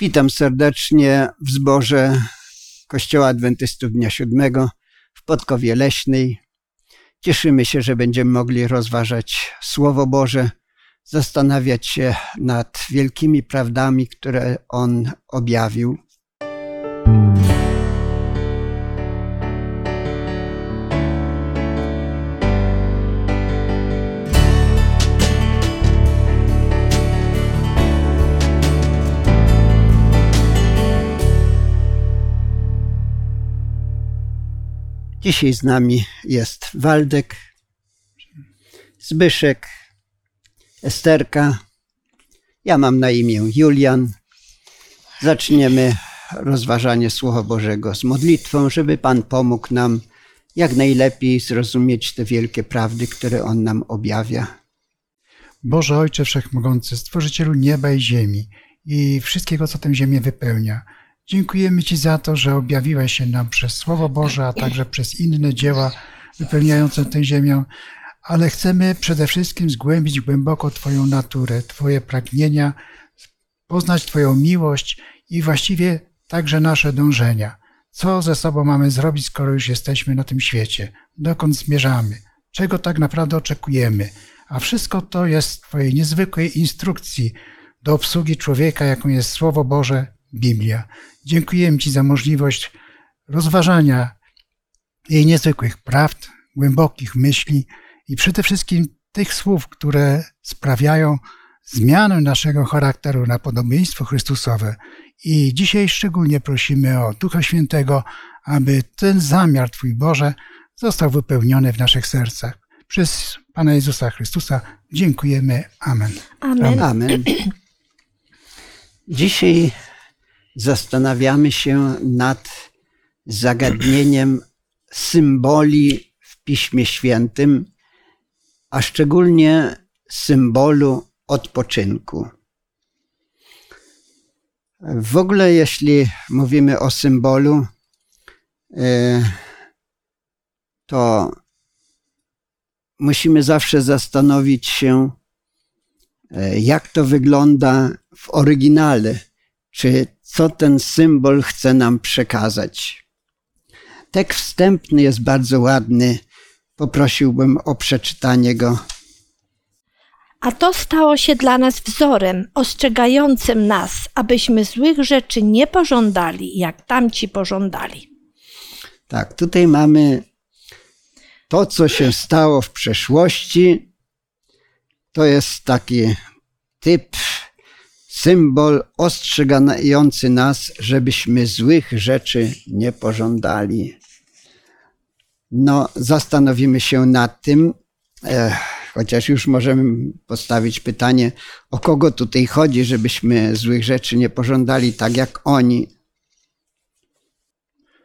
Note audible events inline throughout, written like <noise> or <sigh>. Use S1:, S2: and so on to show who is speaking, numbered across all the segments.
S1: Witam serdecznie w zborze Kościoła Adwentystów Dnia Siódmego w Podkowie Leśnej. Cieszymy się, że będziemy mogli rozważać Słowo Boże, zastanawiać się nad wielkimi prawdami, które On objawił. Dzisiaj z nami jest Waldek, Zbyszek, Esterka. Ja mam na imię Julian. Zaczniemy rozważanie Słowa Bożego z modlitwą, żeby Pan pomógł nam jak najlepiej zrozumieć te wielkie prawdy, które On nam objawia.
S2: Boże Ojcze Wszechmogący, Stworzycielu nieba i ziemi i wszystkiego, co tę ziemię wypełnia. Dziękujemy Ci za to, że objawiłeś się nam przez Słowo Boże, a także przez inne dzieła wypełniające tę ziemię, ale chcemy przede wszystkim zgłębić głęboko Twoją naturę, Twoje pragnienia, poznać Twoją miłość i właściwie także nasze dążenia. Co ze sobą mamy zrobić, skoro już jesteśmy na tym świecie? Dokąd zmierzamy? Czego tak naprawdę oczekujemy? A wszystko to jest w Twojej niezwykłej instrukcji do obsługi człowieka, jaką jest Słowo Boże, Biblia. Dziękujemy Ci za możliwość rozważania jej niezwykłych prawd, głębokich myśli i przede wszystkim tych słów, które sprawiają zmianę naszego charakteru na podobieństwo Chrystusowe. I dzisiaj szczególnie prosimy o Ducha Świętego, aby ten zamiar Twój Boże został wypełniony w naszych sercach. Przez Pana Jezusa Chrystusa dziękujemy. Amen.
S3: Amen.
S1: Amen. Dzisiaj zastanawiamy się nad zagadnieniem symboli w Piśmie Świętym, a szczególnie symbolu odpoczynku. W ogóle, jeśli mówimy o symbolu, e, to musimy zawsze zastanowić się, e, jak to wygląda w oryginale, czy co ten symbol chce nam przekazać. Tekst wstępny jest bardzo ładny. Poprosiłbym o przeczytanie go.
S3: A to stało się dla nas wzorem, ostrzegającym nas, abyśmy złych rzeczy nie pożądali, jak tamci pożądali.
S1: Tak, tutaj mamy to, co się stało w przeszłości. To jest taki typ, symbol ostrzegający nas, żebyśmy złych rzeczy nie pożądali. No, zastanowimy się nad tym, chociaż już możemy postawić pytanie, o kogo tutaj chodzi, żebyśmy złych rzeczy nie pożądali tak jak oni.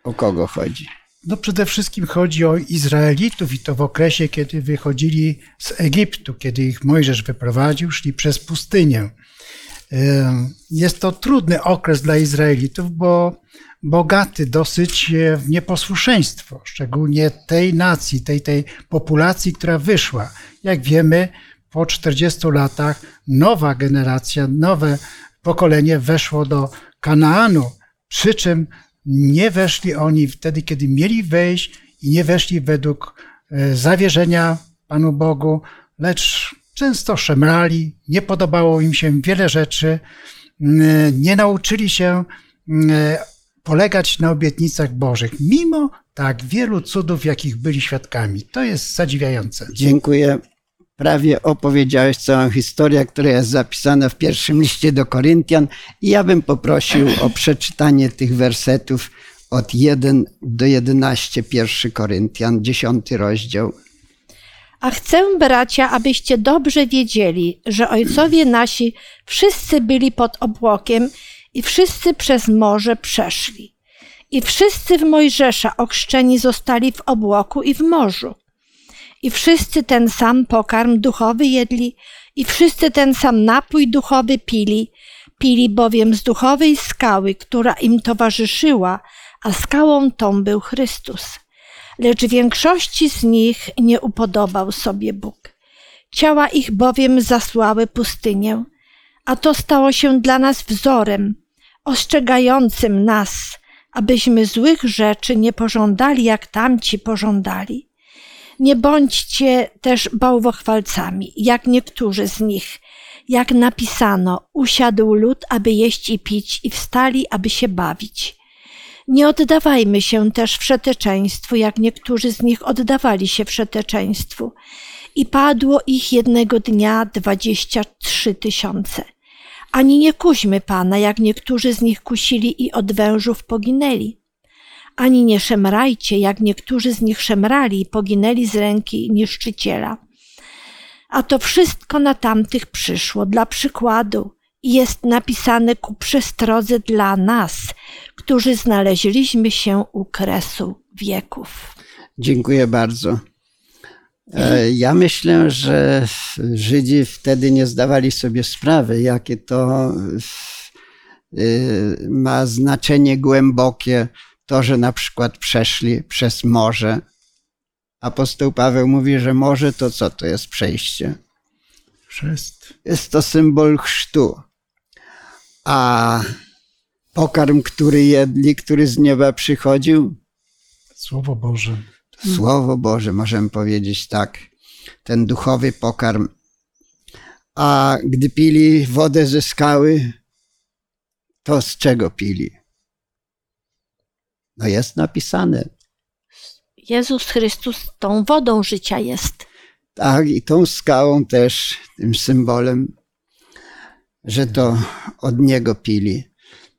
S1: O kogo chodzi?
S2: No przede wszystkim chodzi o Izraelitów i to w okresie, kiedy wychodzili z Egiptu, kiedy ich Mojżesz wyprowadził, szli przez pustynię. Jest to trudny okres dla Izraelitów, bo bogaty dosyć w nieposłuszeństwo, szczególnie tej nacji, tej, tej populacji, która wyszła. Jak wiemy, po 40 latach nowa generacja, nowe pokolenie weszło do Kanaanu, przy czym nie weszli oni wtedy, kiedy mieli wejść i nie weszli według e, zawierzenia Panu Bogu, lecz często szemrali, nie podobało im się wiele rzeczy, nie nauczyli się polegać na obietnicach Bożych, mimo tak wielu cudów, jakich byli świadkami. To jest zadziwiające.
S1: Dziękuję. Prawie opowiedziałeś całą historię, która jest zapisana w pierwszym liście do Koryntian i ja bym poprosił o przeczytanie tych wersetów od 1 do 11, pierwszy Koryntian, 10 rozdział.
S3: A chcę, bracia, abyście dobrze wiedzieli, że ojcowie nasi wszyscy byli pod obłokiem i wszyscy przez morze przeszli. I wszyscy w Mojżesza ochrzczeni zostali w obłoku i w morzu. I wszyscy ten sam pokarm duchowy jedli, i wszyscy ten sam napój duchowy pili, pili bowiem z duchowej skały, która im towarzyszyła, a skałą tą był Chrystus lecz większości z nich nie upodobał sobie Bóg. Ciała ich bowiem zasłały pustynię, a to stało się dla nas wzorem, ostrzegającym nas, abyśmy złych rzeczy nie pożądali, jak tamci pożądali. Nie bądźcie też bałwochwalcami, jak niektórzy z nich. Jak napisano, usiadł lud, aby jeść i pić, i wstali, aby się bawić. Nie oddawajmy się też wszeteczeństwu, jak niektórzy z nich oddawali się wszeteczeństwu. I padło ich jednego dnia dwadzieścia trzy tysiące. Ani nie kuźmy Pana, jak niektórzy z nich kusili i od wężów poginęli. Ani nie szemrajcie, jak niektórzy z nich szemrali i poginęli z ręki niszczyciela. A to wszystko na tamtych przyszło dla przykładu jest napisane ku przestrodze dla nas, którzy znaleźliśmy się u kresu wieków.
S1: Dziękuję bardzo. E, ja myślę, że Żydzi wtedy nie zdawali sobie sprawy, jakie to e, ma znaczenie głębokie, to, że na przykład przeszli przez morze. Apostoł Paweł mówi, że morze to co to jest przejście?
S2: Chrzest.
S1: Jest to symbol chrztu. A pokarm, który jedli, który z nieba przychodził,
S2: Słowo Boże.
S1: Słowo Boże, możemy powiedzieć tak, ten duchowy pokarm. A gdy pili wodę ze skały, to z czego pili? No jest napisane.
S3: Jezus Chrystus tą wodą życia jest.
S1: Tak, i tą skałą też, tym symbolem, że to od niego pili.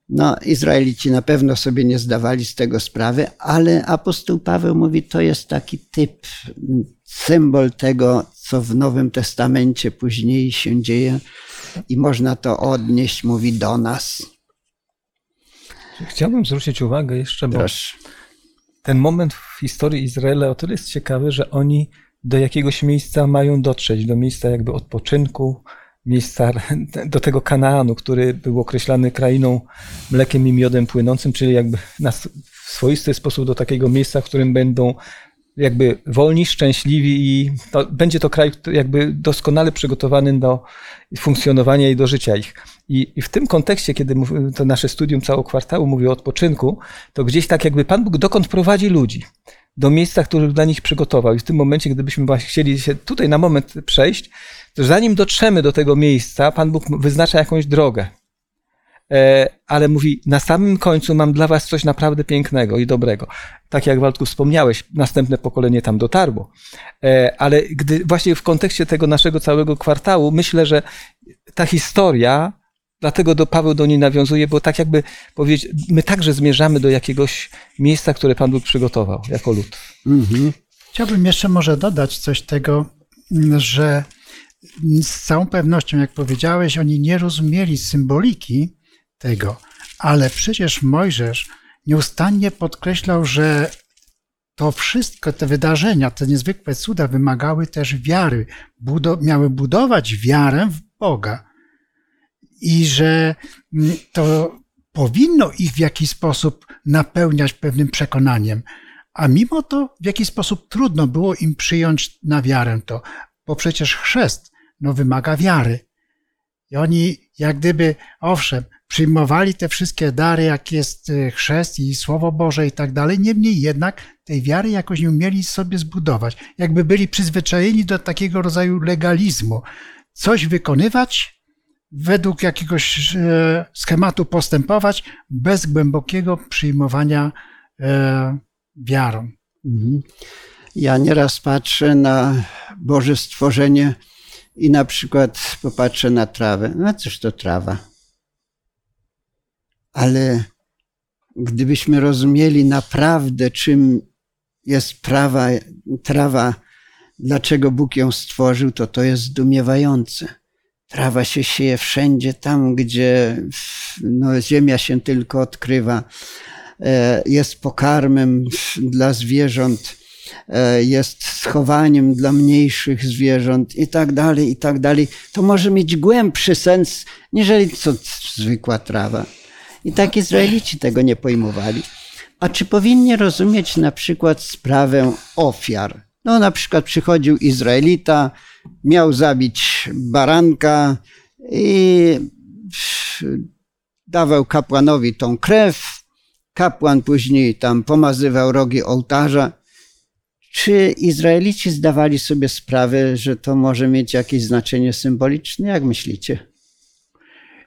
S1: No, Izraelici na pewno sobie nie zdawali z tego sprawy, ale apostoł Paweł mówi, to jest taki typ, symbol tego, co w Nowym Testamencie później się dzieje i można to odnieść, mówi do nas.
S4: Chciałbym zwrócić uwagę jeszcze, bo
S1: Proszę.
S4: ten moment w historii Izraela o tyle jest ciekawy, że oni do jakiegoś miejsca mają dotrzeć, do miejsca jakby odpoczynku, miejsca do tego Kanaanu, który był określany krainą mlekiem i miodem płynącym, czyli jakby na swoisty sposób do takiego miejsca, w którym będą jakby wolni, szczęśliwi i to, będzie to kraj jakby doskonale przygotowany do funkcjonowania i do życia ich. I, I, w tym kontekście, kiedy to nasze studium cało kwartału mówi o odpoczynku, to gdzieś tak jakby Pan Bóg dokąd prowadzi ludzi do miejsca, których dla nich przygotował. I w tym momencie, gdybyśmy właśnie chcieli się tutaj na moment przejść, zanim dotrzemy do tego miejsca, Pan Bóg wyznacza jakąś drogę. E, ale mówi, na samym końcu mam dla was coś naprawdę pięknego i dobrego. Tak jak Waldku wspomniałeś, następne pokolenie tam dotarło. E, ale gdy właśnie w kontekście tego naszego całego kwartału, myślę, że ta historia, dlatego do Paweł do niej nawiązuje, bo tak jakby powiedzieć, my także zmierzamy do jakiegoś miejsca, które Pan Bóg przygotował jako lud.
S2: Mhm. Chciałbym jeszcze może dodać coś tego, że z całą pewnością, jak powiedziałeś, oni nie rozumieli symboliki tego, ale przecież Mojżesz nieustannie podkreślał, że to wszystko, te wydarzenia, te niezwykłe cuda wymagały też wiary, budo miały budować wiarę w Boga. I że to powinno ich w jakiś sposób napełniać pewnym przekonaniem, a mimo to w jakiś sposób trudno było im przyjąć na wiarę to, bo przecież chrzest no, wymaga wiary. I oni jak gdyby, owszem, przyjmowali te wszystkie dary, jak jest chrzest i Słowo Boże i tak dalej, niemniej jednak tej wiary jakoś nie umieli sobie zbudować. Jakby byli przyzwyczajeni do takiego rodzaju legalizmu. Coś wykonywać, według jakiegoś schematu postępować, bez głębokiego przyjmowania e, wiarą.
S1: Mhm. Ja nieraz patrzę na Boże stworzenie i na przykład popatrzę na trawę. No cóż to trawa? Ale gdybyśmy rozumieli naprawdę, czym jest prawa, trawa, dlaczego Bóg ją stworzył, to to jest zdumiewające. Trawa się sieje wszędzie tam, gdzie no, ziemia się tylko odkrywa. Jest pokarmem dla zwierząt, jest schowaniem dla mniejszych zwierząt i tak dalej, i tak dalej. To może mieć głębszy sens, niżeli co zwykła trawa. I tak Izraelici tego nie pojmowali. A czy powinni rozumieć na przykład sprawę ofiar? No, na przykład przychodził Izraelita, miał zabić baranka i dawał kapłanowi tą krew, kapłan później tam pomazywał rogi ołtarza. Czy Izraelici zdawali sobie sprawę, że to może mieć jakieś znaczenie symboliczne? Jak myślicie?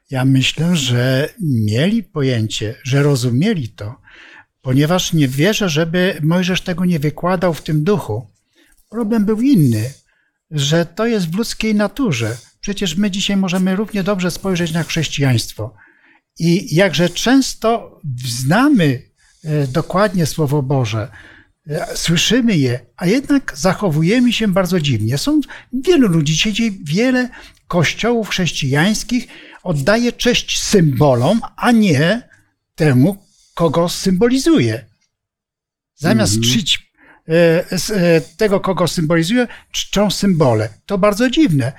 S2: Ja myślę, że mieli pojęcie, że rozumieli to, ponieważ nie wierzę, żeby Mojżesz tego nie wykładał w tym duchu. Problem był inny, że to jest w ludzkiej naturze. Przecież my dzisiaj możemy równie dobrze spojrzeć na chrześcijaństwo. I jakże często znamy e, dokładnie Słowo Boże, słyszymy je, a jednak zachowujemy się bardzo dziwnie. Są wielu ludzi, dzisiaj wiele kościołów chrześcijańskich oddaje cześć symbolom, a nie temu, kogo symbolizuje. Zamiast
S1: Mhm.
S2: czcić e, e, tego, kogo symbolizuje, czczą symbole. To bardzo dziwne.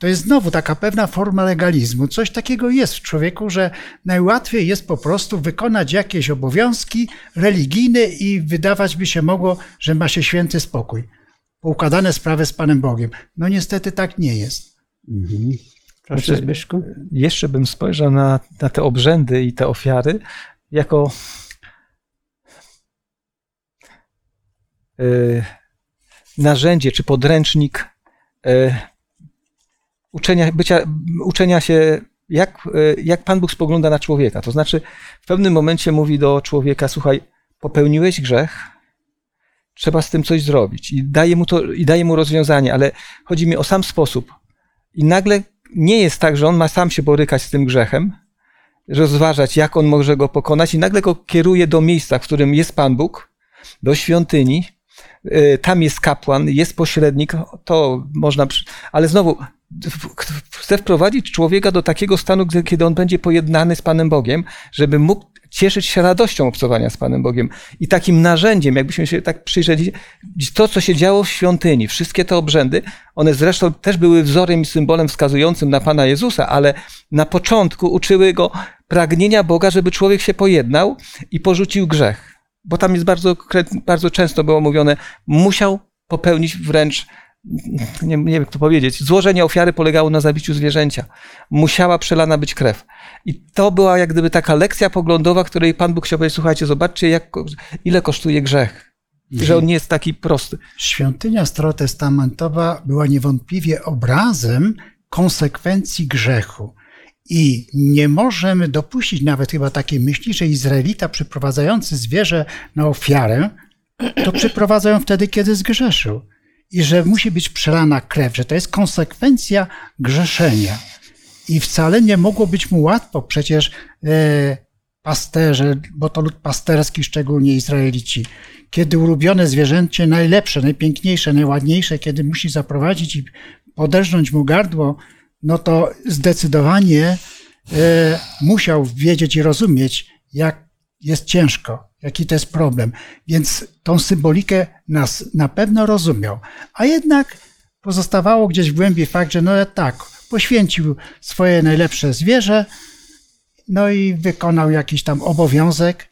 S2: To jest znowu taka pewna forma legalizmu. Coś takiego jest w człowieku, że najłatwiej jest po prostu wykonać jakieś obowiązki religijne i wydawać by się mogło, że ma się święty spokój. Poukładane sprawy z Panem Bogiem. No niestety tak nie jest.
S1: Mhm. Proszę,
S4: Znaczy-
S1: Zbyszku.
S4: Jeszcze bym spojrzał na, na te obrzędy i te ofiary jako e, narzędzie czy podręcznik e, uczenia, bycia, uczenia się, jak, e, jak Pan Bóg spogląda na człowieka. To znaczy, w pewnym momencie mówi do człowieka: Słuchaj, popełniłeś grzech, trzeba z tym coś zrobić. I daje mu, to, i daje mu rozwiązanie, ale chodzi mi o sam sposób. I nagle nie jest tak, że on ma sam się borykać z tym grzechem, rozważać, jak on może go pokonać, i nagle go kieruje do miejsca, w którym jest Pan Bóg, do świątyni. y, Tam jest kapłan, jest pośrednik, to można. Ale znowu, chce wprowadzić człowieka do takiego stanu, kiedy on będzie pojednany z Panem Bogiem, żeby mógł cieszyć się radością obcowania z Panem Bogiem. I takim narzędziem, jakbyśmy się tak przyjrzeli, to, co się działo w świątyni, wszystkie te obrzędy, one zresztą też były wzorem i symbolem wskazującym na Pana Jezusa, ale na początku uczyły go pragnienia Boga, żeby człowiek się pojednał i porzucił grzech. Bo tam jest bardzo, bardzo często było mówione, musiał popełnić wręcz, nie, nie wiem jak to powiedzieć, złożenie ofiary polegało na zabiciu zwierzęcia. Musiała przelana być krew. I to była jak gdyby taka lekcja poglądowa, której Pan Bóg chciał powiedzieć, słuchajcie, zobaczcie jak, ile kosztuje grzech. Że on nie jest taki prosty.
S2: Świątynia starotestamentowa była niewątpliwie obrazem konsekwencji grzechu. I nie możemy dopuścić nawet chyba takiej myśli, że Izraelita przyprowadzający zwierzę na ofiarę, to przyprowadza ją wtedy, kiedy zgrzeszył. I że musi być przelana krew, że to jest konsekwencja grzeszenia. I wcale nie mogło być mu łatwo, przecież e, pasterze, bo to lud pasterski, szczególnie Izraelici, kiedy ulubione zwierzęcie, najlepsze, najpiękniejsze, najładniejsze, kiedy musi zaprowadzić i poderżnąć mu gardło, no to zdecydowanie e, musiał wiedzieć i rozumieć, jak jest ciężko, jaki to jest problem. Więc tą symbolikę nas na pewno rozumiał. A jednak pozostawało gdzieś w głębi fakt, że no tak, poświęcił swoje najlepsze zwierzę, no i wykonał jakiś tam obowiązek,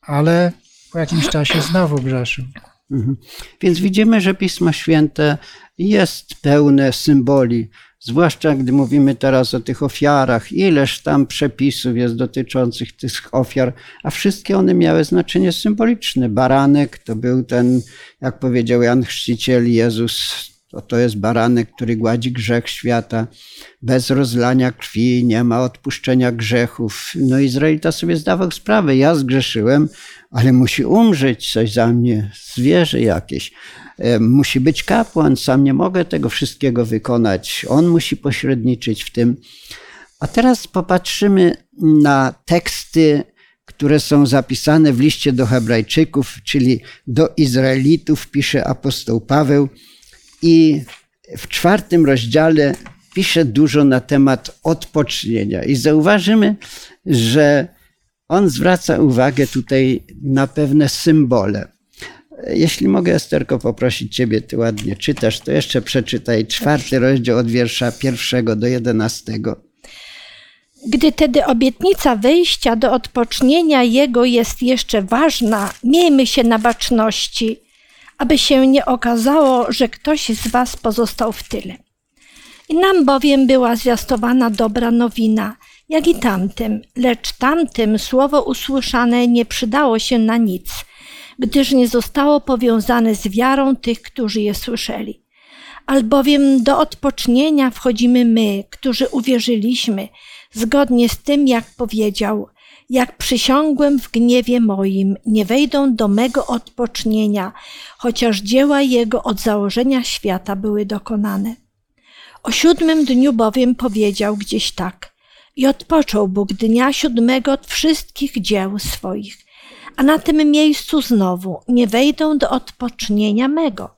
S2: ale po jakimś czasie znowu grzeszył.
S1: Mhm. Więc widzimy, że Pismo Święte jest pełne symboli, zwłaszcza gdy mówimy teraz o tych ofiarach. Ileż tam przepisów jest dotyczących tych ofiar, a wszystkie one miały znaczenie symboliczne. Baranek to był ten, jak powiedział Jan Chrzciciel, Jezus, to, to jest baranek, który gładzi grzech świata. Bez rozlania krwi nie ma odpuszczenia grzechów. No Izraelita sobie zdawał sprawę, ja zgrzeszyłem, ale musi umrzeć coś za mnie, zwierzę jakieś. E, Musi być kapłan, sam nie mogę tego wszystkiego wykonać. On musi pośredniczyć w tym. A teraz popatrzymy na teksty, które są zapisane w liście do Hebrajczyków, czyli do Izraelitów, pisze apostoł Paweł. I w czwartym rozdziale pisze dużo na temat odpocznienia. I zauważymy, że on zwraca uwagę tutaj na pewne symbole. Jeśli mogę, Esterko, poprosić Ciebie, Ty ładnie czytasz, to jeszcze przeczytaj czwarty rozdział od wiersza pierwszego do jedenastego.
S3: Gdy tedy obietnica wejścia do odpocznienia Jego jest jeszcze ważna, miejmy się na baczności, aby się nie okazało, że ktoś z Was pozostał w tyle. I nam bowiem była zwiastowana dobra nowina, jak i tamtym, lecz tamtym słowo usłyszane nie przydało się na nic, gdyż nie zostało powiązane z wiarą tych, którzy je słyszeli. Albowiem do odpocznienia wchodzimy my, którzy uwierzyliśmy, zgodnie z tym, jak powiedział: Jak przysiągłem w gniewie moim, nie wejdą do mego odpocznienia, chociaż dzieła jego od założenia świata były dokonane. O siódmym dniu bowiem powiedział gdzieś tak: I odpoczął Bóg dnia siódmego od wszystkich dzieł swoich. A na tym miejscu znowu nie wejdą do odpocznienia mego.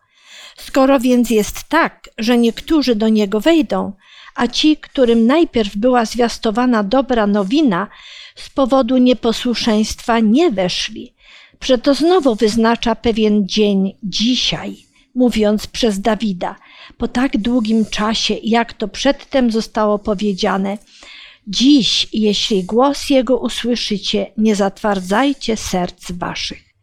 S3: Skoro więc jest tak, że niektórzy do niego wejdą, a ci, którym najpierw była zwiastowana dobra nowina, z powodu nieposłuszeństwa nie weszli, przeto znowu wyznacza pewien dzień dzisiaj, mówiąc przez Dawida, po tak długim czasie, jak to przedtem zostało powiedziane, Dziś, jeśli głos Jego usłyszycie, nie zatwardzajcie serc waszych.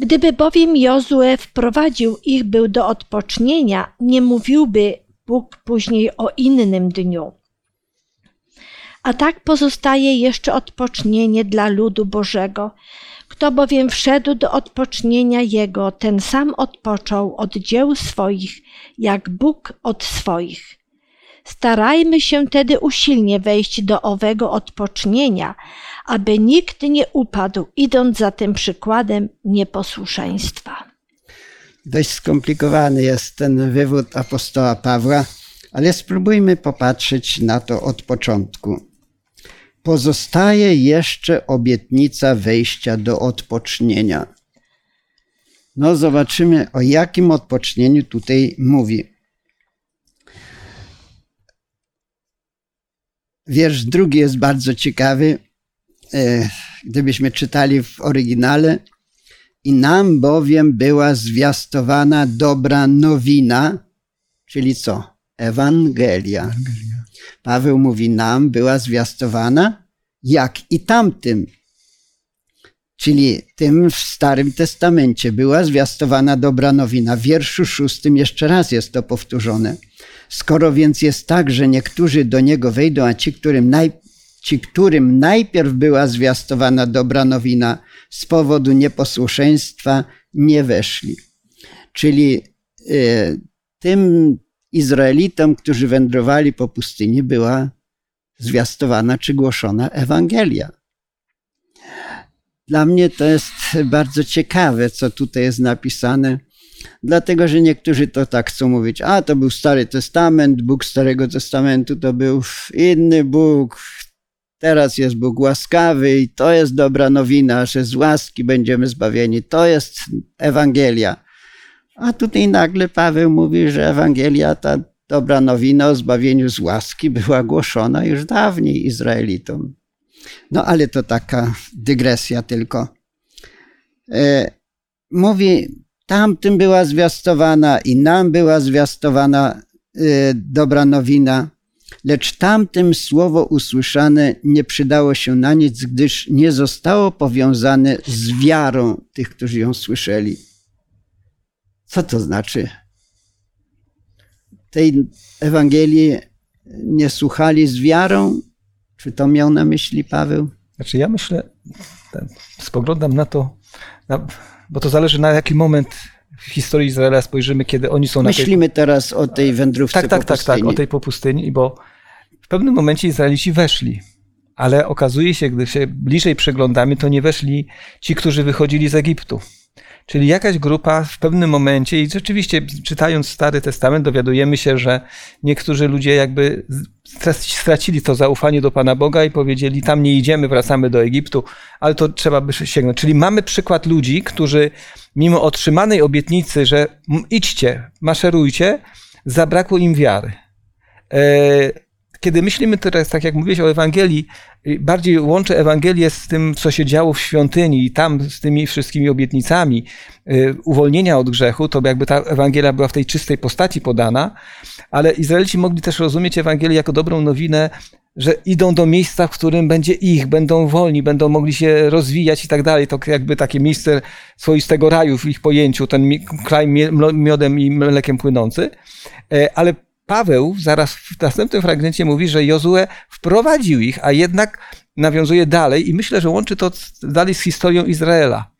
S3: Gdyby bowiem Jozue wprowadził ich był do odpocznienia, nie mówiłby Bóg później o innym dniu. A tak pozostaje jeszcze odpocznienie dla ludu Bożego. Kto bowiem wszedł do odpocznienia Jego, ten sam odpoczął od dzieł swoich, jak Bóg od swoich. Starajmy się tedy usilnie wejść do owego odpocznienia, aby nikt nie upadł, idąc za tym przykładem nieposłuszeństwa.
S1: Dość skomplikowany jest ten wywód apostoła Pawła, ale spróbujmy popatrzeć na to od początku. Pozostaje jeszcze obietnica wejścia do odpocznienia. No, zobaczymy, o jakim odpocznieniu tutaj mówi. Wiersz drugi jest bardzo ciekawy. E, gdybyśmy czytali w oryginale, i nam bowiem była zwiastowana dobra nowina, czyli co? Ewangelia. Ewangelia. Paweł mówi, nam była zwiastowana, jak i tamtym. Czyli tym w Starym Testamencie była zwiastowana dobra nowina. W wierszu szóstym jeszcze raz jest to powtórzone. Skoro więc jest tak, że niektórzy do niego wejdą, a ci, którym, naj, ci, którym najpierw była zwiastowana dobra nowina, z powodu nieposłuszeństwa nie weszli. Czyli y, tym Izraelitom, którzy wędrowali po pustyni, była zwiastowana czy głoszona Ewangelia. Dla mnie to jest bardzo ciekawe, co tutaj jest napisane, dlatego że niektórzy to tak chcą mówić, a to był Stary Testament, Bóg Starego Testamentu to był inny Bóg, teraz jest Bóg łaskawy i to jest dobra nowina, że z łaski będziemy zbawieni. To jest Ewangelia. A tutaj nagle Paweł mówi, że Ewangelia, ta dobra nowina o zbawieniu z łaski była głoszona już dawniej Izraelitom. No ale to taka dygresja tylko. E, mówi, tamtym była zwiastowana i nam była zwiastowana e, dobra nowina, lecz tamtym słowo usłyszane nie przydało się na nic, gdyż nie zostało powiązane z wiarą tych, którzy ją słyszeli. Co to znaczy? Tej Ewangelii nie słuchali z wiarą? Czy to miał na myśli Paweł?
S4: Znaczy, ja myślę, spoglądam na to, na, bo to zależy na jaki moment w historii Izraela spojrzymy, kiedy oni są
S1: Myślimy na tej... teraz o tej wędrówce
S4: tak, tak,
S1: po pustyni.
S4: Tak, tak, o tej po pustyni, bo w pewnym momencie Izraelici weszli, ale okazuje się, gdy się bliżej przeglądamy, to nie weszli ci, którzy wychodzili z Egiptu. Czyli jakaś grupa w pewnym momencie, i rzeczywiście czytając Stary Testament, dowiadujemy się, że niektórzy ludzie jakby stracili to zaufanie do Pana Boga i powiedzieli: Tam nie idziemy, wracamy do Egiptu, ale to trzeba by sięgnąć. Czyli mamy przykład ludzi, którzy mimo otrzymanej obietnicy, że idźcie, maszerujcie, zabrakło im wiary. E, kiedy myślimy teraz, tak jak mówiłeś o Ewangelii, bardziej łączę Ewangelię z tym, co się działo w świątyni i tam z tymi wszystkimi obietnicami y, uwolnienia od grzechu, to jakby ta Ewangelia była w tej czystej postaci podana, ale Izraelici mogli też rozumieć Ewangelię jako dobrą nowinę, że idą do miejsca, w którym będzie ich, będą wolni, będą mogli się rozwijać i tak dalej. To jakby takie miejsce swoistego raju w ich pojęciu, ten kraj miodem i mlekiem płynący. E, ale Paweł zaraz w następnym fragmencie mówi, że Jozue wprowadził ich, a jednak nawiązuje dalej i myślę, że łączy to dalej z historią Izraela.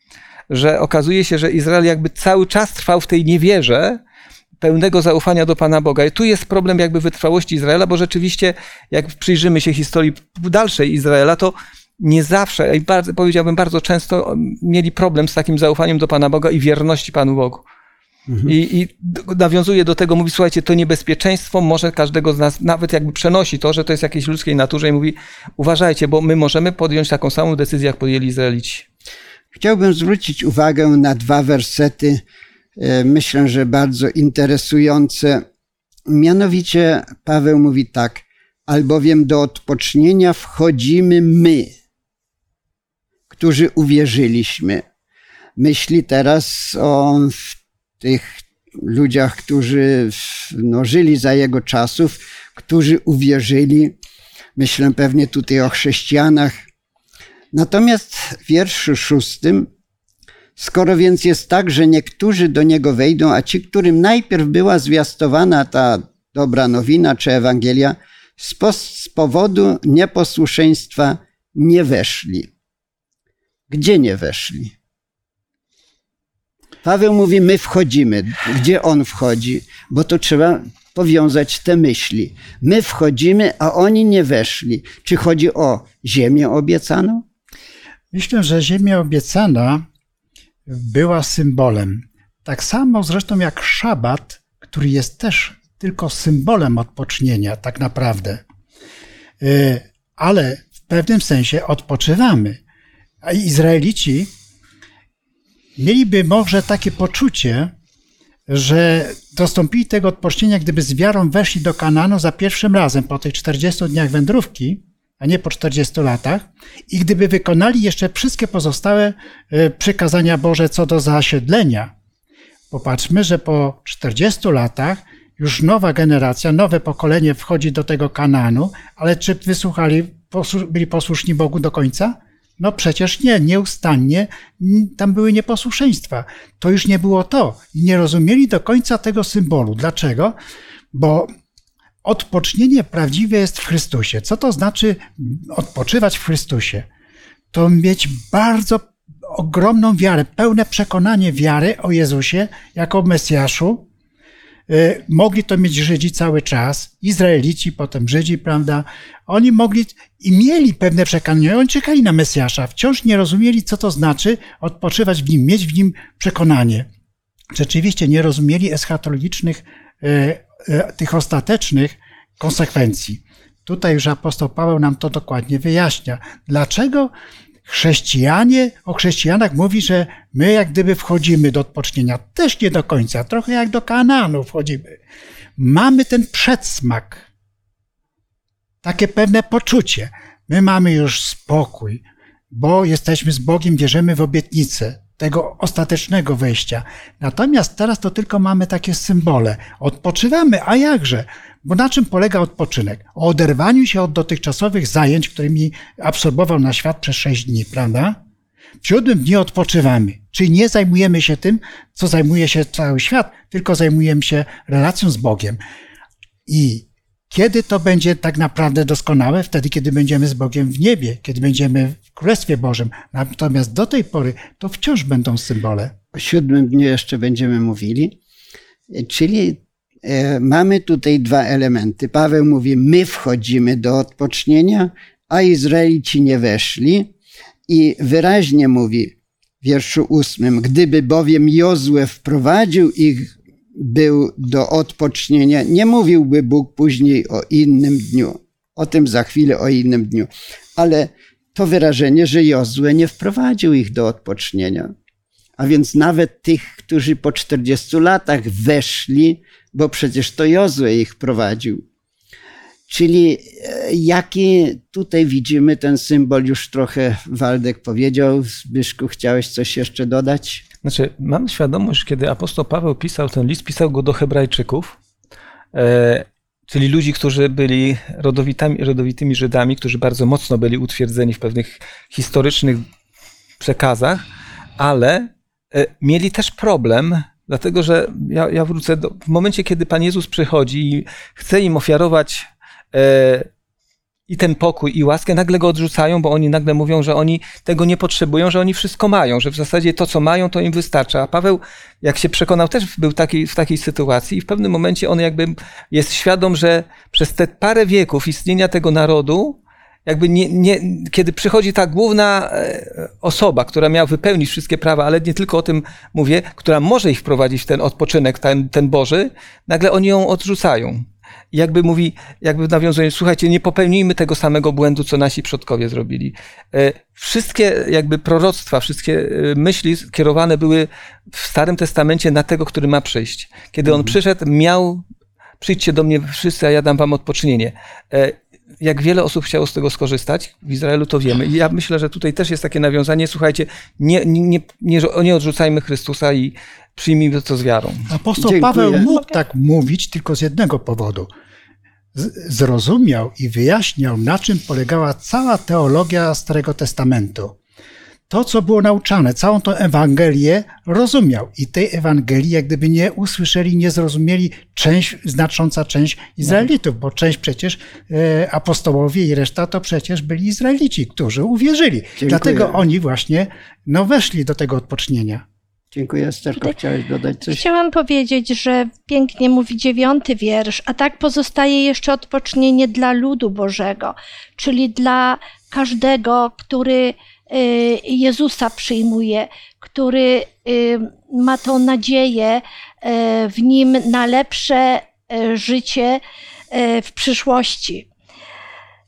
S4: Że okazuje się, że Izrael jakby cały czas trwał w tej niewierze, pełnego zaufania do Pana Boga. I tu jest problem jakby wytrwałości Izraela, bo rzeczywiście, jak przyjrzymy się historii dalszej Izraela, to nie zawsze, i powiedziałbym bardzo często, mieli problem z takim zaufaniem do Pana Boga i wierności Panu Bogu. Mhm. I, I nawiązuje do tego, mówi, słuchajcie, to niebezpieczeństwo może każdego z nas, nawet jakby przenosi to, że to jest jakiejś ludzkiej naturze i mówi, uważajcie, bo my możemy podjąć taką samą decyzję, jak podjęli Izraelici.
S1: Chciałbym zwrócić uwagę na dwa wersety, e, myślę, że bardzo interesujące. Mianowicie Paweł mówi tak, albowiem do odpocznienia wchodzimy my, którzy uwierzyliśmy. Myśli teraz o tych ludziach, którzy no, żyli za jego czasów, którzy uwierzyli. Myślę pewnie tutaj o chrześcijanach. Natomiast w wierszu szóstym, skoro więc jest tak, że niektórzy do niego wejdą, a ci, którym najpierw była zwiastowana ta dobra nowina czy Ewangelia, z powodu nieposłuszeństwa nie weszli. Gdzie nie weszli? Paweł mówi, my wchodzimy. Gdzie on wchodzi? Bo to trzeba powiązać te myśli. My wchodzimy, a oni nie weszli. Czy chodzi o ziemię obiecaną?
S2: Myślę, że ziemia obiecana była symbolem. Tak samo zresztą jak szabat, który jest też tylko symbolem odpocznienia, tak naprawdę. Y, ale w pewnym sensie odpoczywamy. A Izraelici mieliby może takie poczucie, że dostąpili tego odpocznienia, gdyby z wiarą weszli do Kananu za pierwszym razem po tych 40 dniach wędrówki, a nie po 40 latach, i gdyby wykonali jeszcze wszystkie pozostałe e, przykazania Boże co do zasiedlenia. Popatrzmy, że po 40 latach już nowa generacja, nowe pokolenie wchodzi do tego Kananu, ale czy wysłuchali, byli posłuszni Bogu do końca? No przecież nie, nieustannie tam były nieposłuszeństwa. To już nie było to. Nie rozumieli do końca tego symbolu. Dlaczego? Bo odpocznienie prawdziwe jest w Chrystusie. Co to znaczy odpoczywać w Chrystusie? To mieć bardzo ogromną wiarę, pełne przekonanie wiary o Jezusie jako Mesjaszu, mogli to mieć Żydzi cały czas, Izraelici, potem Żydzi, prawda? Oni mogli i mieli pewne przekonanie, oni czekali na Mesjasza, wciąż nie rozumieli, co to znaczy odpoczywać w nim, mieć w nim przekonanie. Rzeczywiście nie rozumieli eschatologicznych, y, y, tych ostatecznych konsekwencji. Tutaj już apostoł Paweł nam to dokładnie wyjaśnia. Dlaczego Chrześcijanie, o chrześcijanach mówi, że my jak gdyby wchodzimy do odpocznienia. Też nie do końca, trochę jak do Kanaanu wchodzimy. Mamy ten przedsmak, takie pewne poczucie. My mamy już spokój, bo jesteśmy z Bogiem, wierzymy w obietnicę tego ostatecznego wejścia. Natomiast teraz to tylko mamy takie symbole. Odpoczywamy, a jakże? Bo na czym polega odpoczynek? O oderwaniu się od dotychczasowych zajęć, którymi absorbował na świat przez sześć dni, prawda? W siódmym dniu odpoczywamy, czyli nie zajmujemy się tym, co zajmuje się cały świat, tylko zajmujemy się relacją z Bogiem. I kiedy to będzie tak naprawdę doskonałe? Wtedy, kiedy będziemy z Bogiem w niebie, kiedy będziemy w Królestwie Bożym. Natomiast do tej pory to wciąż będą symbole.
S1: O siódmym dniu jeszcze będziemy mówili. Czyli e, mamy tutaj dwa elementy. Paweł mówi, my wchodzimy do odpocznienia, a Izraelici nie weszli. I wyraźnie mówi w wierszu ósmym, gdyby bowiem Jozue wprowadził ich był do odpocznienia, nie mówiłby Bóg później o innym dniu. O tym za chwilę, o innym dniu. Ale to wyrażenie, że Jozue nie wprowadził ich do odpocznienia. A więc nawet tych, którzy po 40 latach weszli, bo przecież to Jozue ich prowadził. Czyli e, jaki tutaj widzimy ten symbol, już trochę Waldek powiedział. Zbyszku, chciałeś coś jeszcze dodać?
S4: Znaczy, mam świadomość, kiedy apostoł Paweł pisał ten list, pisał go do Hebrajczyków, e, czyli ludzi, którzy byli rodowitami, rodowitymi Żydami, którzy bardzo mocno byli utwierdzeni w pewnych historycznych przekazach, ale e, mieli też problem Dlatego, że ja, ja wrócę do, w momencie, kiedy Pan Jezus przychodzi i chce im ofiarować e, i ten pokój, i łaskę, nagle go odrzucają, bo oni nagle mówią, że oni tego nie potrzebują, że oni wszystko mają, że w zasadzie to, co mają, to im wystarcza. A Paweł, jak się przekonał, też był taki, w takiej sytuacji i w pewnym momencie on jakby jest świadom, że przez te parę wieków istnienia tego narodu, jakby nie, nie, kiedy przychodzi ta główna e, osoba, która miała wypełnić wszystkie prawa, ale nie tylko o tym mówię, która może ich wprowadzić w ten odpoczynek, ten, ten Boży, nagle oni ją odrzucają. Jakby mówi, jakby nawiązuje, słuchajcie, nie popełnijmy tego samego błędu, co nasi przodkowie zrobili. E, wszystkie jakby proroctwa, wszystkie e, myśli kierowane były w Starym Testamencie na tego, który ma przyjść. Kiedy on przyszedł, miał przyjdźcie do mnie wszyscy, a ja dam wam odpocznienie jak wiele osób chciało z tego skorzystać, w Izraelu to wiemy. I ja myślę, że tutaj też jest takie nawiązanie, słuchajcie, nie, nie, nie, nie odrzucajmy Chrystusa i przyjmijmy to z wiarą.
S2: Apostoł
S1: Dziękuję.
S2: Paweł mógł tak mówić tylko z jednego powodu. Z- Zrozumiał i wyjaśniał, na czym polegała cała teologia Starego Testamentu. To, co było nauczane, całą tą Ewangelię rozumiał. I tej Ewangelii, jak gdyby nie usłyszeli, nie zrozumieli część, znacząca część Izraelitów, bo część przecież e, apostołowie i reszta to przecież byli Izraelici, którzy uwierzyli. Dlatego oni właśnie no, weszli do tego odpocznienia.
S1: Dziękuję, Esterko. Chciałeś dodać coś?
S3: Chciałam powiedzieć, że pięknie mówi dziewiąty wiersz, a tak pozostaje jeszcze odpocznienie dla ludu Bożego, czyli dla każdego, który Jezusa przyjmuje, który y, ma tą nadzieję y, w nim na lepsze y, życie y, w przyszłości.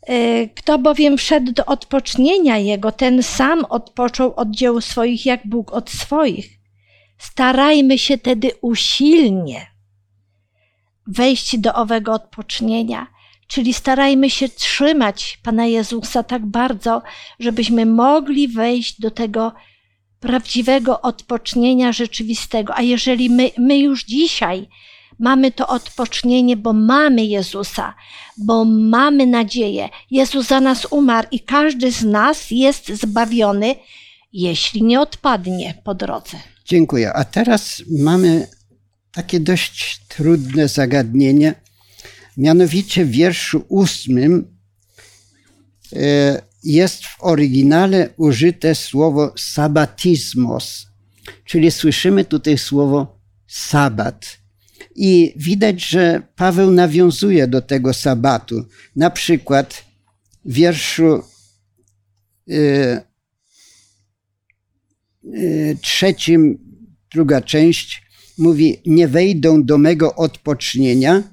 S3: Y, Kto bowiem wszedł do odpocznienia Jego, ten sam odpoczął od dzieł swoich, jak Bóg od swoich. Starajmy się tedy usilnie wejść do owego odpocznienia, czyli starajmy się trzymać Pana Jezusa tak bardzo, żebyśmy mogli wejść do tego prawdziwego odpocznienia rzeczywistego. A jeżeli my, my już dzisiaj mamy to odpocznienie, bo mamy Jezusa, bo mamy nadzieję, Jezus za nas umarł i każdy z nas jest zbawiony, jeśli nie odpadnie po drodze.
S1: Dziękuję. A teraz mamy takie dość trudne zagadnienie. Mianowicie w wierszu ósmym e, jest w oryginale użyte słowo sabatismos, czyli słyszymy tutaj słowo sabat. I widać, że Paweł nawiązuje do tego sabatu. Na przykład w wierszu e, y, trzecim, druga część mówi: Nie wejdą do mego odpocznienia,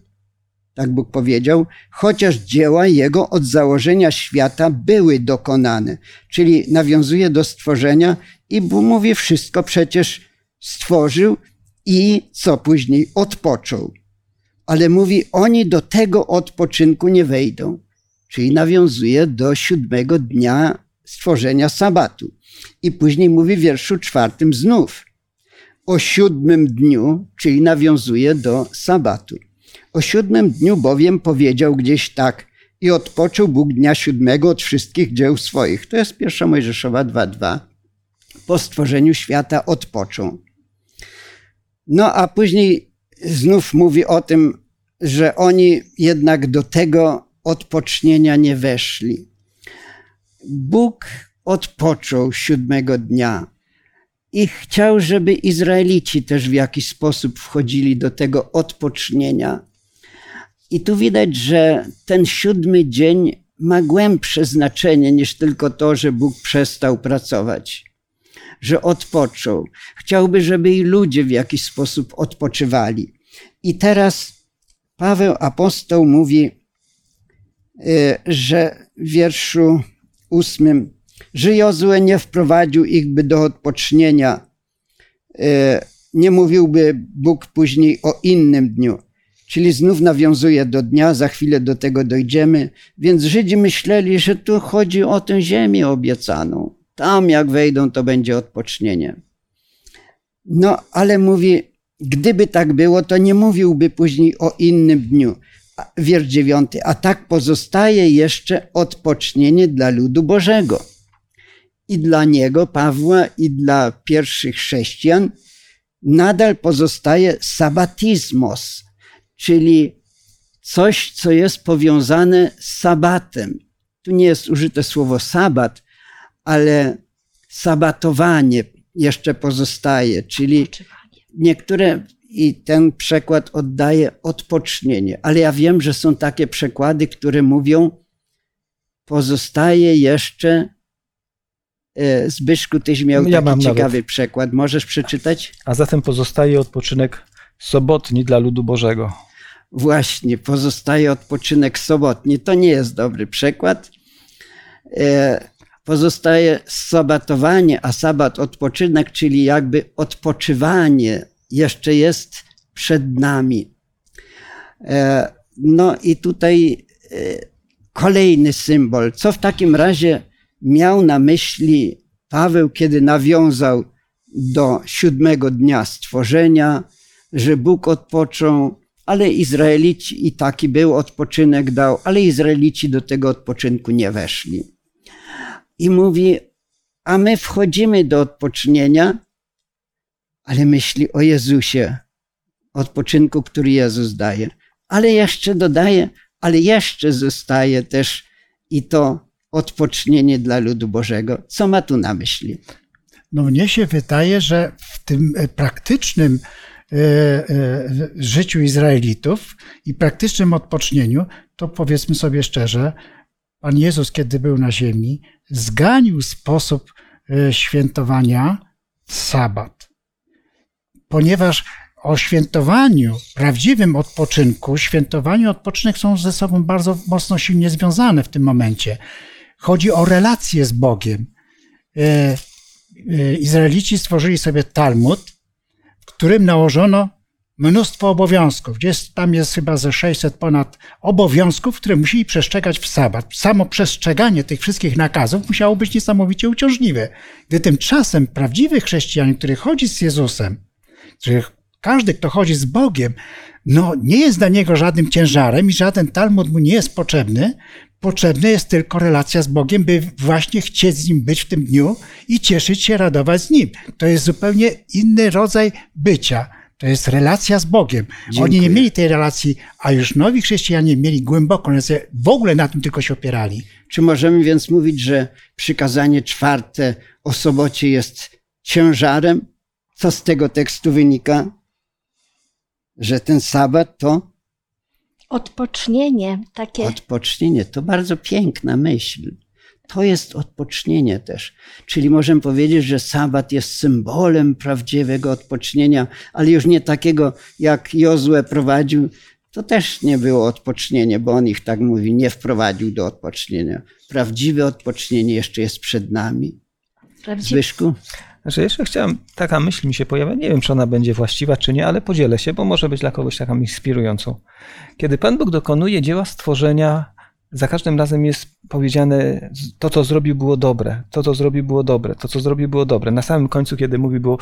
S1: tak Bóg powiedział, chociaż dzieła Jego od założenia świata były dokonane. Czyli nawiązuje do stworzenia i Bóg mówi: Wszystko przecież stworzył i co później odpoczął. Ale mówi: Oni do tego odpoczynku nie wejdą. Czyli nawiązuje do siódmego dnia stworzenia sabatu. I później mówi w wierszu czwartym znów o siódmym dniu, czyli nawiązuje do sabatu. O siódmym dniu bowiem powiedział gdzieś tak i odpoczął Bóg dnia siódmego od wszystkich dzieł swoich. To jest pierwsza Mojżeszowa 2.2. Po stworzeniu świata odpoczął. No a później znów mówi o tym, że oni jednak do tego odpocznienia nie weszli. Bóg odpoczął siódmego dnia i chciał, żeby Izraelici też w jakiś sposób wchodzili do tego odpocznienia. I tu widać, że ten siódmy dzień ma głębsze znaczenie niż tylko to, że Bóg przestał pracować, że odpoczął. Chciałby, żeby i ludzie w jakiś sposób odpoczywali. I teraz Paweł apostoł mówi, y, że w wierszu ósmym, że Jozue nie wprowadził ich by do odpocznienia. E, Nie mówiłby Bóg później o innym dniu. Czyli znów nawiązuje do dnia, za chwilę do tego dojdziemy. Więc Żydzi myśleli, że tu chodzi o tę ziemię obiecaną. Tam jak wejdą, to będzie odpocznienie. No, ale mówi, gdyby tak było, to nie mówiłby później o innym dniu. Wiersz dziewiąty. A tak pozostaje jeszcze odpocznienie dla ludu Bożego. I dla niego, Pawła, i dla pierwszych chrześcijan nadal pozostaje sabatizmos, czyli coś, co jest powiązane z sabatem. Tu nie jest użyte słowo sabat, ale sabatowanie jeszcze pozostaje, czyli niektóre i ten przekład oddaje odpocznienie, ale ja wiem, że są takie przekłady, które mówią, pozostaje jeszcze. e, Zbyszku, tyś miał
S4: Ja
S1: taki
S4: mam nawet.
S1: ciekawy przekład. Możesz przeczytać?
S4: A zatem pozostaje odpoczynek sobotni dla ludu Bożego.
S1: Właśnie, pozostaje odpoczynek sobotni. To nie jest dobry przekład. E, Pozostaje sabatowanie, a sabat odpoczynek, czyli jakby odpoczywanie jeszcze jest przed nami. E, No i tutaj e, kolejny symbol. Co w takim razie miał na myśli Paweł, kiedy nawiązał do siódmego dnia stworzenia, że Bóg odpoczął, ale Izraelici i taki był odpoczynek dał, ale Izraelici do tego odpoczynku nie weszli. I mówi, a my wchodzimy do odpocznienia, ale myśli o Jezusie, odpoczynku, który Jezus daje. Ale jeszcze dodaje, ale jeszcze zostaje też i to odpocznienie dla ludu Bożego. Co ma tu na myśli?
S2: No mnie się wydaje, że w tym e, praktycznym życiu Izraelitów i praktycznym odpocznieniu, to powiedzmy sobie szczerze, Pan Jezus, kiedy był na ziemi, zganił sposób e, świętowania sabat. Ponieważ o świętowaniu, prawdziwym odpoczynku, świętowanie i odpoczynek są ze sobą bardzo mocno silnie związane w tym momencie. Chodzi o relacje z Bogiem. E, e, Izraelici stworzyli sobie Talmud, którym nałożono mnóstwo obowiązków. Gdzieś tam jest chyba ze 600 ponad obowiązków, które musieli przestrzegać w sabat. Samo przestrzeganie tych wszystkich nakazów musiało być niesamowicie uciążliwe. Gdy tymczasem prawdziwy chrześcijanin, który chodzi z Jezusem, który każdy, kto chodzi z Bogiem, no nie jest dla niego żadnym ciężarem i żaden Talmud mu nie jest potrzebny. Potrzebna jest tylko relacja z Bogiem, by właśnie chcieć z Nim być w tym dniu i cieszyć się, radować z Nim. To jest zupełnie inny rodzaj bycia. To jest relacja z Bogiem.
S1: Dziękuję.
S2: Oni nie mieli tej relacji, a już nowi chrześcijanie mieli głęboką relację, w ogóle na tym tylko się opierali.
S1: Czy możemy więc mówić, że przykazanie czwarte o sobocie jest ciężarem? Co z tego tekstu wynika? Że ten sabat to
S3: Odpocznienie takie.
S1: odpocznienie. To bardzo piękna myśl. To jest odpocznienie też. Czyli możemy powiedzieć, że sabat jest symbolem prawdziwego odpocznienia, ale już nie takiego, jak Jozue prowadził. To też nie było odpocznienie, bo on ich tak mówi, nie wprowadził do odpocznienia. Prawdziwe odpocznienie jeszcze jest przed nami.
S3: prawdziwe.
S1: Zbyszku?
S4: Znaczy, jeszcze chciałem, taka myśl mi się pojawia, nie wiem, czy ona będzie właściwa, czy nie, ale podzielę się, bo może być dla kogoś taką inspirującą. Kiedy Pan Bóg dokonuje dzieła stworzenia, za każdym razem jest powiedziane, to, co zrobił, było dobre, to, co zrobił, było dobre, to, co zrobił, było dobre. Na samym końcu, kiedy mówi, było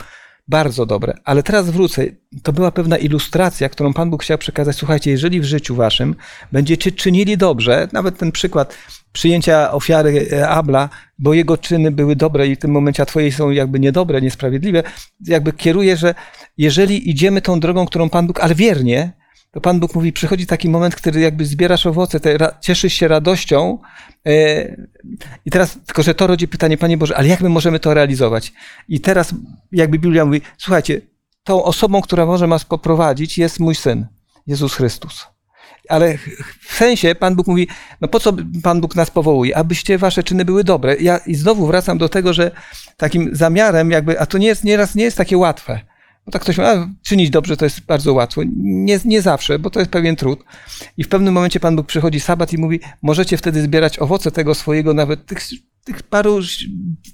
S4: bardzo dobre. Ale teraz wrócę. To była pewna ilustracja, którą Pan Bóg chciał przekazać. Słuchajcie, jeżeli w życiu waszym będziecie czynili dobrze, nawet ten przykład przyjęcia ofiary e, Abla, bo jego czyny były dobre i w tym momencie a twoje są jakby niedobre, niesprawiedliwe, jakby kieruje, że jeżeli idziemy tą drogą, którą Pan Bóg, ale wiernie, to Pan Bóg mówi, przychodzi taki moment, kiedy jakby zbierasz owoce, te, ra, cieszysz się radością. E, I teraz, tylko że to rodzi pytanie, Panie Boże, ale jak my możemy to realizować? I teraz jakby Biblia mówi, słuchajcie, tą osobą, która może nas poprowadzić, jest mój Syn, Jezus Chrystus. Ale w sensie Pan Bóg mówi, no po co Pan Bóg nas powołuje? Abyście wasze czyny były dobre. Ja i znowu wracam do tego, że takim zamiarem jakby, a to nie jest, nieraz nie jest takie łatwe. Bo tak ktoś mówi, a czynić dobrze to jest bardzo łatwo. Nie, nie zawsze, bo to jest pewien trud. I w pewnym momencie Pan Bóg przychodzi sabat i mówi, możecie wtedy zbierać owoce tego swojego, nawet tych, tych paru,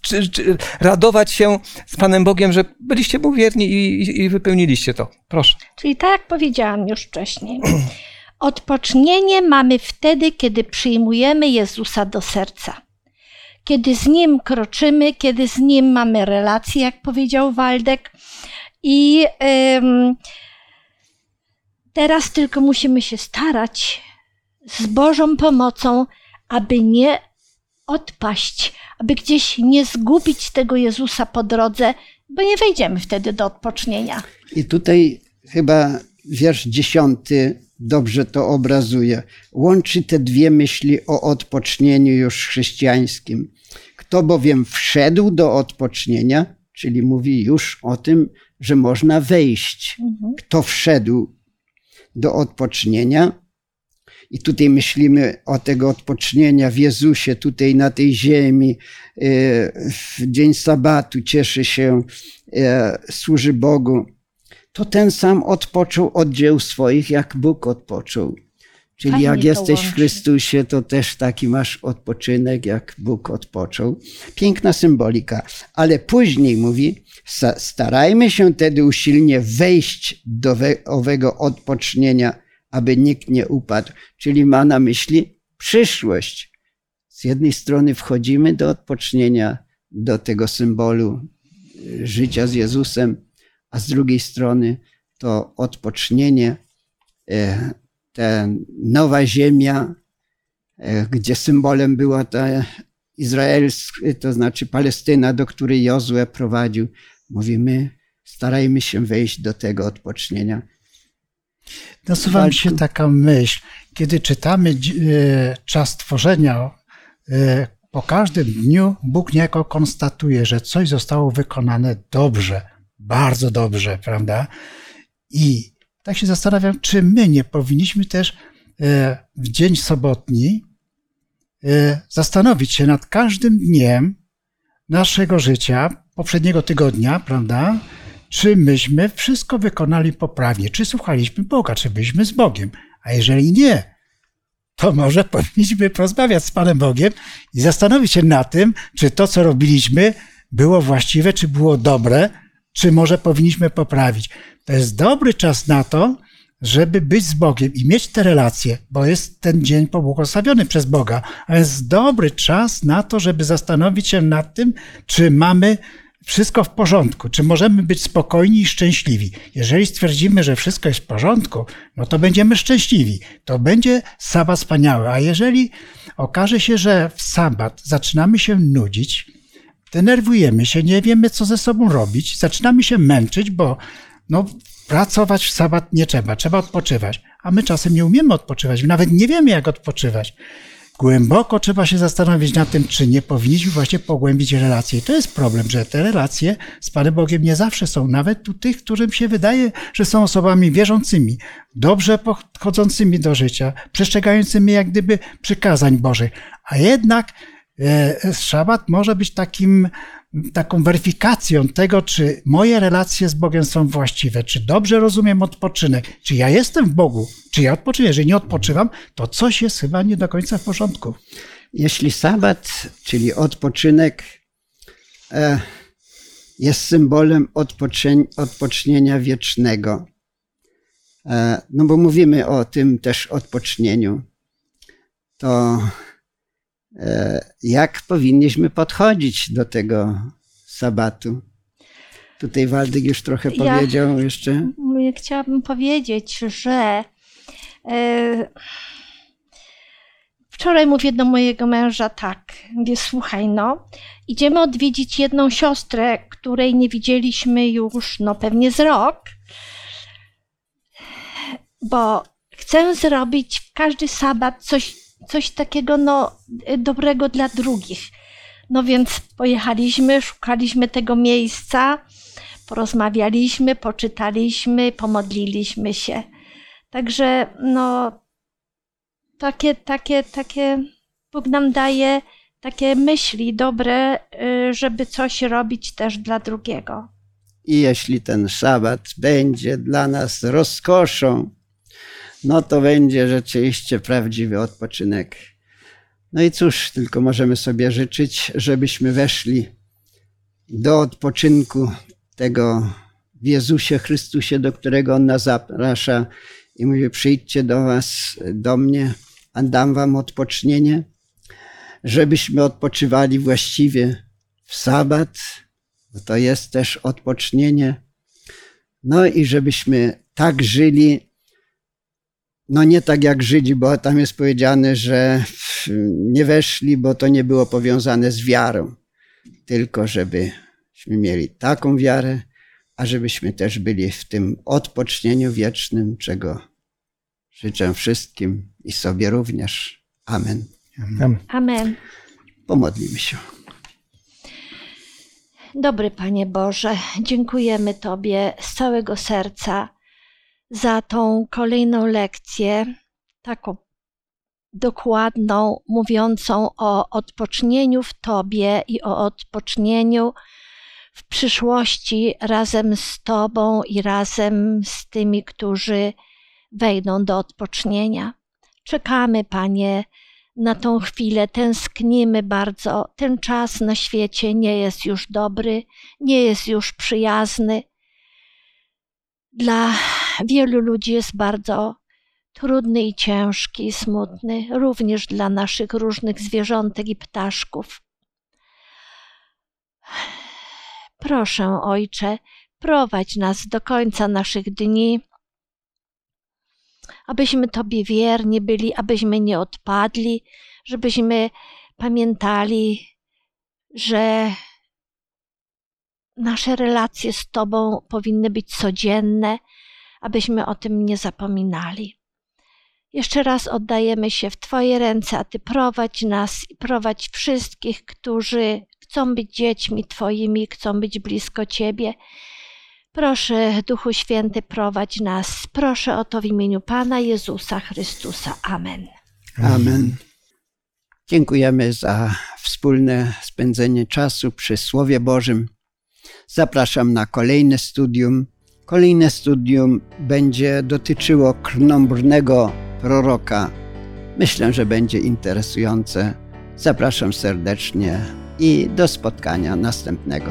S4: czy, czy, radować się z Panem Bogiem, że byliście mu wierni i, i, i wypełniliście to. Proszę.
S3: Czyli tak jak powiedziałam już wcześniej. <clears throat> Odpocznienie mamy wtedy, kiedy przyjmujemy Jezusa do serca. Kiedy z Nim kroczymy, kiedy z Nim mamy relacje, jak powiedział Waldek. I ym, teraz tylko musimy się starać z Bożą pomocą, aby nie odpaść, aby gdzieś nie zgubić tego Jezusa po drodze, bo nie wejdziemy wtedy do odpocznienia.
S1: I tutaj chyba wiersz dziesiąty dobrze to obrazuje. Łączy te dwie myśli o odpocznieniu już chrześcijańskim. Kto bowiem wszedł do odpocznienia, czyli mówi już o tym, że można wejść. Kto wszedł do odpocznienia, i tutaj myślimy o tego odpocznienia w Jezusie, tutaj na tej ziemi, e, w dzień sabatu cieszy się, e, służy Bogu. To ten sam odpoczął od dzieł swoich, jak Bóg odpoczął. Czyli
S3: Fajnie
S1: jak jesteś w
S3: łączy.
S1: Chrystusie, to też taki masz odpoczynek, jak Bóg odpoczął. Piękna symbolika. Ale później mówi, "Sta- starajmy się tedy usilnie wejść do we- owego odpocznienia, aby nikt nie upadł. Czyli ma na myśli przyszłość. Z jednej strony wchodzimy do odpocznienia, do tego symbolu y, życia z Jezusem, a z drugiej strony to odpocznienie, e, ta nowa ziemia, e, gdzie symbolem była ta izraelska, to znaczy Palestyna, do której Jozue prowadził. Mówimy, starajmy się wejść do tego odpocznienia.
S2: Nasuwa mi się taka myśl, kiedy czytamy e, czas tworzenia, e, po każdym dniu Bóg niejako konstatuje, że coś zostało wykonane dobrze, bardzo dobrze, prawda? I tak się zastanawiam, czy my nie powinniśmy też e, w dzień sobotni e, zastanowić się nad każdym dniem naszego życia, poprzedniego tygodnia, prawda? Czy myśmy wszystko wykonali poprawnie? Czy słuchaliśmy Boga? Czy byliśmy z Bogiem? A jeżeli nie, to może <laughs> powinniśmy porozmawiać z Panem Bogiem i zastanowić się nad tym, czy to, co robiliśmy, było właściwe, czy było dobre, czy może powinniśmy poprawić. To jest dobry czas na to, żeby być z Bogiem i mieć te relacje, bo jest ten dzień pobłogosławiony przez Boga, a jest dobry czas na to, żeby zastanowić się nad tym, czy mamy wszystko w porządku, czy możemy być spokojni i szczęśliwi. Jeżeli stwierdzimy, że wszystko jest w porządku, no to będziemy szczęśliwi. To będzie sabat wspaniały. A jeżeli okaże się, że w sabat zaczynamy się nudzić, denerwujemy się, nie wiemy, co ze sobą robić, zaczynamy się męczyć, bo no, pracować w sabat nie trzeba, trzeba odpoczywać. A my czasem nie umiemy odpoczywać, nawet nie wiemy, jak odpoczywać. Głęboko trzeba się zastanowić nad tym, czy nie powinniśmy właśnie pogłębić relacje. I to jest problem, że te relacje z Panem Bogiem nie zawsze są, nawet u tych, którym się wydaje, że są osobami wierzącymi, dobrze podchodzącymi do życia, przestrzegającymi jak gdyby przykazań Bożych. A jednak e, szabat może być takim, taką weryfikacją tego, czy moje relacje z Bogiem są właściwe, czy dobrze rozumiem odpoczynek, czy ja jestem w Bogu, czy ja odpoczywam. Jeżeli nie odpoczywam, to coś jest chyba nie do końca w porządku.
S1: Jeśli sabat, czyli odpoczynek, e, jest symbolem odpocznienia wiecznego, e, no bo mówimy o tym też odpocznieniu, to jak powinniśmy podchodzić do tego sabatu? Tutaj Waldek już trochę
S3: Ja-
S1: powiedział jeszcze.
S3: Chciałabym powiedzieć, że e, wczoraj mówię do mojego męża tak, mówię, słuchaj, no, idziemy odwiedzić jedną siostrę, której nie widzieliśmy już, no pewnie z rok, bo chcę zrobić w każdy sabat coś, coś takiego, no, dobrego dla drugich. No więc pojechaliśmy, szukaliśmy tego miejsca, porozmawialiśmy, poczytaliśmy, pomodliliśmy się. Także no takie, takie, takie Bóg nam daje takie myśli dobre, y, żeby coś robić też dla drugiego.
S1: I jeśli ten szabat będzie dla nas rozkoszą, no to będzie rzeczywiście prawdziwy odpoczynek. No i cóż, tylko możemy sobie życzyć, żebyśmy weszli do odpoczynku tego w Jezusie Chrystusie, do którego On nas zaprasza i mówi: Przyjdźcie do Was, do mnie, a dam Wam odpocznienie, żebyśmy odpoczywali właściwie w sabat, bo to jest też odpocznienie. No i żebyśmy tak żyli, no nie tak jak Żydzi, bo tam jest powiedziane, że nie weszli, bo to nie było powiązane z wiarą, tylko żeby żebyśmy mieli taką wiarę, a żebyśmy też byli w tym odpocznieniu wiecznym, czego życzę wszystkim i sobie również. Amen.
S4: Amen.
S3: Amen.
S1: Pomodlimy się.
S3: Dobry Panie Boże, dziękujemy Tobie z całego serca za tą kolejną lekcję, taką dokładną, mówiącą o odpocznieniu w Tobie i o odpocznieniu w przyszłości razem z Tobą i razem z tymi, którzy wejdą do odpocznienia. Czekamy, Panie, na tą chwilę, tęsknimy bardzo. Ten czas na świecie nie jest już dobry, nie jest już przyjazny. Dla wielu ludzi jest bardzo trudny i ciężki smutny, również dla naszych różnych zwierzątek i ptaszków. Proszę, Ojcze, prowadź nas do końca naszych dni, abyśmy Tobie wierni byli, abyśmy nie odpadli, żebyśmy pamiętali, że nasze relacje z Tobą powinny być codzienne, abyśmy o tym nie zapominali. Jeszcze raz oddajemy się w Twoje ręce, a Ty prowadź nas i prowadź wszystkich, którzy chcą być dziećmi Twoimi, chcą być blisko Ciebie. Proszę, Duchu Święty, prowadź nas. Proszę o to w imieniu Pana Jezusa Chrystusa. Amen.
S1: Amen. Dziękujemy za wspólne spędzenie czasu przy Słowie Bożym. Zapraszam na kolejne studium. Kolejne studium będzie dotyczyło krnąbrnego proroka. Myślę, że będzie interesujące. Zapraszam serdecznie i do spotkania następnego.